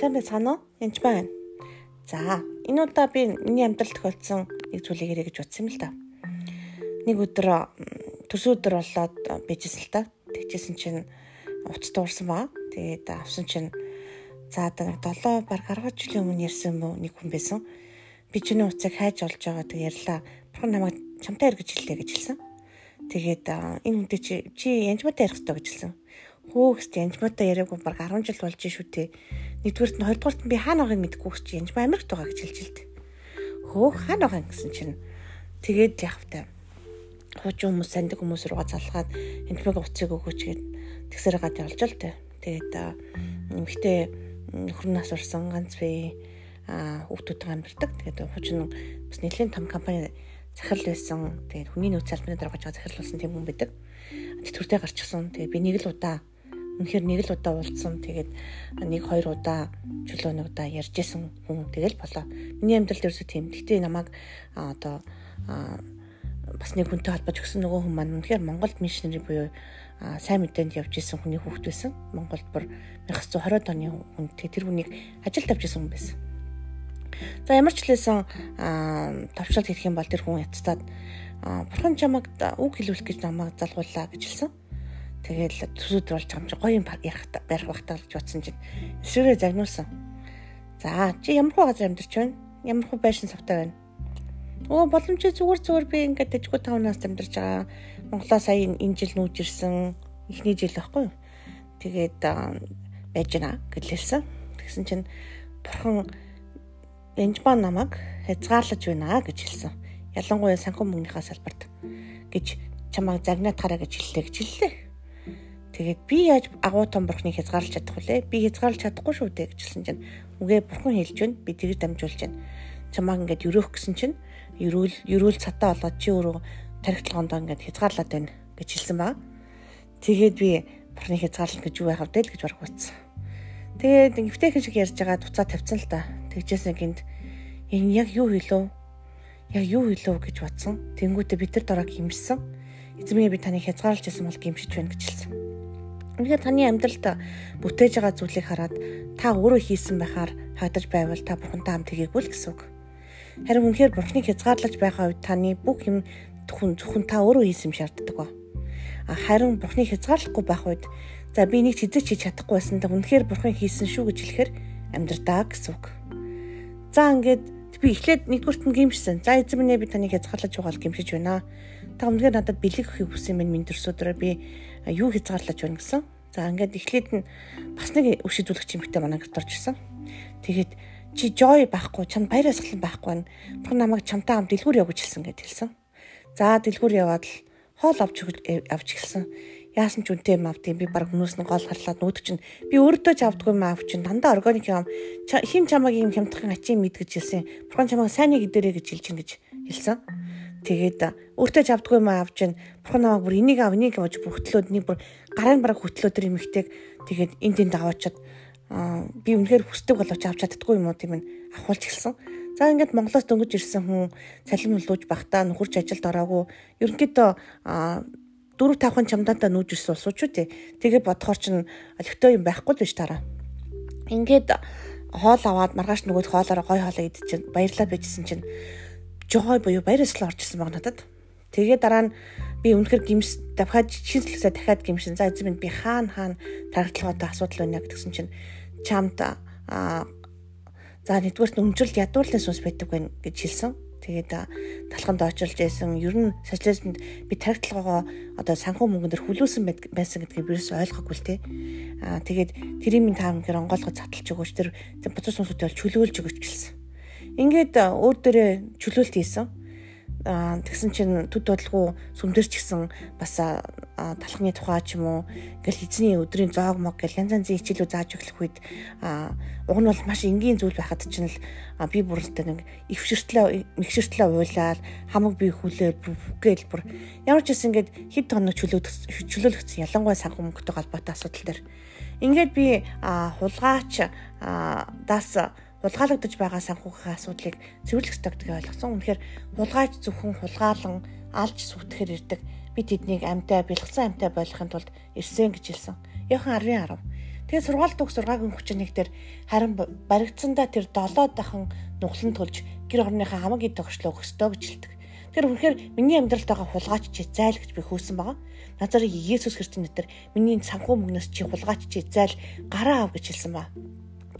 сайн байцгаана уу? Энд байна. За, энэ удаа би миний амьдралд тохиолдсон нэг зүйлийг ярих гэж бодсон юм л да. Нэг өдөр төрсөн өдөр болоод бижсэн л та. Тэгжсэн чинь уц дуурсан баа. Тэгээд авсан чинь за одоо нэг 7 баг 10 жилийн өмнө ярьсан мөн нэг хүн байсан. Би чиний уцыг хайж олж байгаа тэг ярьлаа. Бурхан намайг чамтай ир гэж хэллээ гэж хэлсэн. Тэгээд энэ хүнтэй чи чи янжмаатай ярих хэрэгтэй гэж хэлсэн Хөөхс янжмаатай яриаггүй баг 10 жил болж шүү дээ. Нэгдүгээрт нь хоёрдугаарт нь би хаана байгааг мэдэхгүй ч янжмаа Америкт байгаа гэж хэлж илт. Хөөх хаана байгаа гэсэн чинь тэгээд явахтай. Хуучин хүмүүс сандаг хүмүүс руугаа залгаад янжмааг уцыг өгөөч гэд тэгсэр гад явж л тээ. Тэгээд нэмхтээ нөхөр нас урсан ганц би а хүүхдүүдтэй амьдардаг. Тэгээд хуучин бас нэлийн том компани захирал байсан. Тэгээд хүний нөөц албаны дараа гаж захирал болсон тийм хүн байдаг. Тэтгэвртэй гарчихсан. Тэгээд би нэг л удаа Үнэхээр нэг л удаа уулзсан. Тэгээд нэг хоёр удаа чөлөө нэг удаа ярьжсэн хүн тэгэл болоо. Миний амьдралд ерөөсөө тийм. Гэтэ намайг одоо бас нэг хүнтэй холбож өгсөн нөгөө хүн маань үнэхээр Монголд мишнери буюу сайн мэдээнд явж исэн хүний хүүхэд байсан. Монголд бүр 1920-ад оны хүн. Тэр хүнийг ажилд авч исэн хүн байсан. За ямар ч хэлсэн товчлол хийх юм бол тэр хүн яцтаад бурхан чамайг үг хэлүүлэх гэж намайг залгууллаа гэж хэлсэн. Тэгээл төсөөдөр болж байгаа юм чи гоё юм ярих барих багтаа гэж бодсон чинь эсрэгээрээ загнуулсан. За чи ямар хөө газар амьдарч байна? Ямар хөө байшин савтай байна? Оо боломжтой зүгээр зүгээр би ингээд дэжгүй тавнаас амьдарч байгаа. Монголоо сая энэ жил нүүж ирсэн. Эхний жил байхгүй юу? Тэгээд байж гэнэ гэж хэлсэн. Тэгсэн чинь бурхан Энжбан намайг хязгаарлаж байна гэж хэлсэн. Ялангуяа санхүү мөнгөнийхөө салбарт гэж чамайг загнаад хараа гэж хэллээ гэж хэллээ. Тэгээд би яаж агуу том бурхныг хязгаарлаж чадах вүлээ? Би хязгаарлаж чадахгүй шүү дээ гэжсэн чинь үгээ бурхан хэлж байна. Би тэгж дамжуулж байна. Чамааг ингээд өрөөх гэсэн чинь ерөөл ерөөл цатаа болоод чи өөрөө тархитлагоондоо ингээд хязгаарлаад байна гэж хэлсэн ба. Тэгээд би бурхны хязгаарлалт гэж юу байх вэ гэж барах утсан. Тэгээд нэвтэйхэн шиг ярьж байгаа туцаа тавьсан л та. Тэгжсэн гинт энэ яг юу хэлв? Яг юу хэлв гэж бодсон. Тэнгүүтээ бид нар дорог гимшсэн. Эзэмээ би таныг хязгаарлаж байсан бол гимшиж байна гэж хэлсэн. Үнэхээр таны амьдралд бүтээж байгаа зүйлийг хараад та өөрөө хийсэн байхаар хагдаж байвал та бурхантай хамт хийгээгүй л гэсэн үг. Харин үнэхээр бурхныг хязгаарлаж байгаа үед таны бүх юм зөвхөн зөвхөн та өөрөө хийсэн юм шаарддаг ба. Харин бурхныг хязгаарлахгүй байх үед за би нэг чизэж хийж чадахгүй байсан да үнэхээр бурхан хийсэн шүү гэж хэлэхээр амьдрдаа гэсэн үг. За ингээд би эхлээд нэгдүгürt нь гимшсэн. За эзэн минь би таныг хязгаарлаж байгаа л гимшиж байна. Та үнэхээр надад бэлэг өгөхийг хүсэн минь минь төрсөдрөө би юу хязгаарлаж байна гэсэн. За ингээд эхлээд нь бас нэг өшөө зүлгч юмхтэй манай гэрт орж ирсэн. Тэгээд чи joy байхгүй, чам баяр асгалан байхгүй байна. Бурхан намайг чамтай хамт дэлгүүр яв гэж хэлсэн гэж хэлсэн. За дэлгүүр яваад л хоол авч авч эхэлсэн. Яасан ч үнтэй юм авдیں۔ Би баг хүмүүс нь гол харлаад нүүдг чинь би өөртөө ч авдгүй юм авч чинь дандаа органик юм. Хин чамааг юм хямдхан ачийн мэд гэж хэлсэн. Бурхан чамааг сайныг идэрэ гэж хэлж чинь гэж хэлсэн. Тэгээд өөртөө ч авдгүй юм авч чинь бурхан намайг бүр энийг ав энийг авч бүхтлөөд нэг бүр гарын бараг хөтлөө төр юмхтэйг тэгээд энд тэнд аваачаад би үнэхээр хүсдэг боловч авч чаддгүй юм уу тийм ээ авахулж эхэлсэн. За ингээд Монголоос дөнгөж ирсэн хүн цалин мөлөөж бахтаа нөхөрч ажилд ороогүй ерөнхийдөө дөрөв тавхан чамдаантаа нүүж ирсэн улсууд тий. Тэгээ бодохоор чин олигтой юм байхгүй л биш тараа. Ингээд хоол аваад маргааш нөгөөд хоолоороо гой хоолоо идчихэн баярлаа байжсэн чинь жой буюу баяр ёслол орж ирсэн баг надад. Тэгээ дараа нь би үнэхэр гимс давхад шинжлэхсээ дахиад гимшин. За эзэн минь би хаана хаана тархатлагаатай асуудал байна гэсэн чинь чамд аа за нэгдүгээрт өнжрөл ядуурлын сүнс байдаг байна гэж хэлсэн. Тэгээд талханд очилж байсан. Ер нь социализмд би тархитлагаа одоо санхүү мөнгөн дээр хүлээсэн байсан гэдгийг бирээс ойлгоогүй л те. Аа тэгээд тэрийн минь таам гэр онгойлгож цаталж өгөөч тэр буцаж сүнсүүдээ чөлөөлж өгөөч гэлсэн. Ингээд өөр дөрөө чөлөөлт хийсэн. Аа тэгсэн чинь төд бодлого сүмдэрч гисэн бас талхны тухай ч юм уу ингээл эзний өдрийн зоог мог гэл янз янзын хичээлүүд зааж өглөх үед аа уг нь бол маш энгийн зүйл байхад чинь л би бүрэлдээ нэг ивширтлээ мэгширтлээ уйлаад хамаг би хүлээ гээл бүр ямар ч юм ингээд хэд тоног чөлөөлөх чөлөөлөгдсөн ялангуяа санхүү мөнгөтэй холбоотой асуудал дээр ингээд би хулгаач даас хулгаалагдаж байгаа санхүүгийн асуудлыг цэвэрлэх ёстой гэдгийг ойлгосон. Үнэхээр хулгайч зөвхөн хулгаалan алж сүтгэхэр ирдэг. Би тэднийг амьтаа бэлгцэн амьтаа болгохын тулд ирсэн гэж хэлсэн. Яхан 10:10. Тэгээ сургаалт үг сургаагийн хүчнийг тэр харин баригдсандаа тэр 7 дахин нуглан төлж гэр орныхаа хамаг ид тогшлоо өгсдөө гэж хэлдэг. Тэр үнэхээр миний амьдралд байгаа хулгайч чи зайл гэж би хөөсөн байгаа. Назарын Есүс Христийн нэрээр миний санхүү мөнгнөөс чи хулгайч чи зайл гараа ав гэж хэлсэн ба.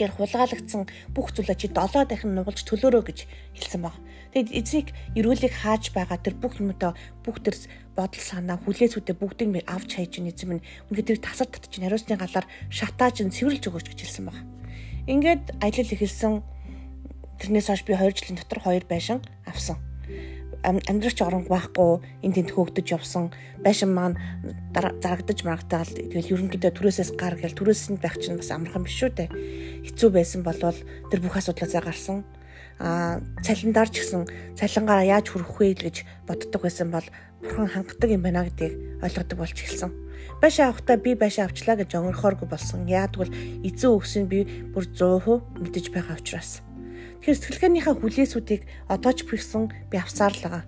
Гэр хулгаалагдсан бүх зүйлээ чи 7 дахин нугалж төлөөрөө гэж хэлсэн баг. Тэгэд эзийг эрүүлийг хааж байгаа тэр бүх юмдаа бүх тэр бодол санаа хүлээцүүдээ бүгдийг би авч хайж ин эзэм нь үнэхээр тэр тасар татж хариуцны галаар шатааж ин цэвэрлж өгөөч гэж хэлсэн баг. Ингээд аялал эхэлсэн тэрнээс хойш би 2 жилийн дотор 2 байшин авсан амьдрах жоронг байхгүй энэ тэнд хөөгдөж явсан байшин маань зарагдаж марагтаал тэгэл ерөнхийдөө түрээсээс гар гэл түрээс нь байх чинь бас амархан биш шүү дээ хэцүү байсан болвол тэр бүх асуудлаасаа гарсан а цалиндар ч гэсэн цалингаараа яаж хүрэх вэ гэж боддог байсан бол бурхан хангадаг юм байна гэдгийг ойлгодог болж эхэлсэн. Байшаа авахтаа би байшаа авчлаа гэж өнгөрөхөөргүй болсон. Яагтвэл эзэн өгсөн би бүр 100% мэдэж байгаа учраас. Тэгэхээр сэтгэлгээнийхээ хүлээсүүдийг одоо ч бигсэн би авсаар л байгаа.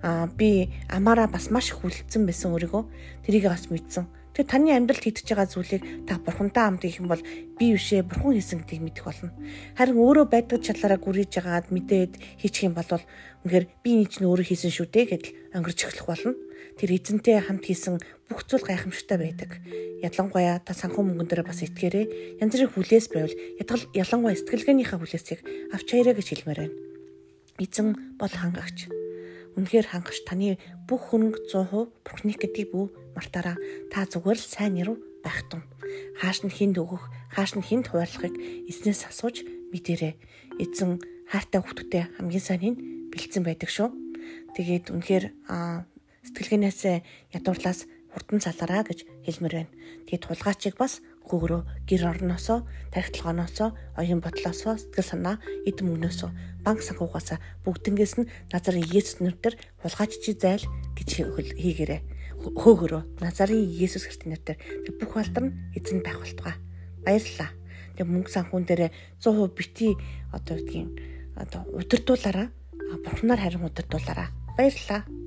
Аа би амаараа бас маш их хүлцсэн байсан өөрийгөө. Тэрийг бас мэдсэн. Тэгэхээр таны амьдралд хийдэж байгаа зүйлийг та бурхантай хамт хийх юм бол би бишээ бурхан хийсэн гэдгийг мэдэх болно. Харин өөрөө байдаг чадлаараа гүрийж байгаад мэдээд хийчих юм бол үнэхээр би энэ чинь өөрөө хийсэн шүү дээ гэдэл өнгөрч эхлэх болно тэр эзэнтэй хамт хийсэн бүх зүйл гайхамшигтай байдаг. Ялангуяа та санхүү мөнгөн дээр бас итгээрэй. Янз бүрийн хүлээс байвал ялангуяа сэтгэлгээнийхээ хүлээсийг авч хайраа гэж хэлмээр байна. Эзэн бол хангагч. Үнэхээр хангагч таны бүх хөрөнгө 100% Бурхны гэдгийг бүү мартаараа та зүгээр л сайн нэрв байх тун. Хааш нь хинд өгөх, хааш нь хинд хуваарлахыг эзнээс асууж мэдэрээ. Эзэн хайртай хүмүүстээ хамгийн сайныг бэлдсэн байдаг шүү. Тэгээд үнэхээр сэтгэлгээнээс ядуурлаас хурдан салаараа гэж хэлмээр байна. Тэгээд тулгаачийг бас гөгрөө гэр орноосоо, тархитлаганоосоо, оюун бодлоосоо, сэтгэл санаа, эд мөнгнөөсөө, банк санхугаас бүгднгээс нь Назарын Есүс нэрээр хулгаач чи зайл гэж хийгээрэй. Хөөгөрөө Назарын Есүс Христийн нэрээр бүх балдар нь эзэн байх болтугай. Баярлалаа. Тэг мөнгө санхүүн дээр 100% бити одоо гэдгийг одоо удирдуулаараа бурхнаар харин удирдуулаараа. Баярлалаа.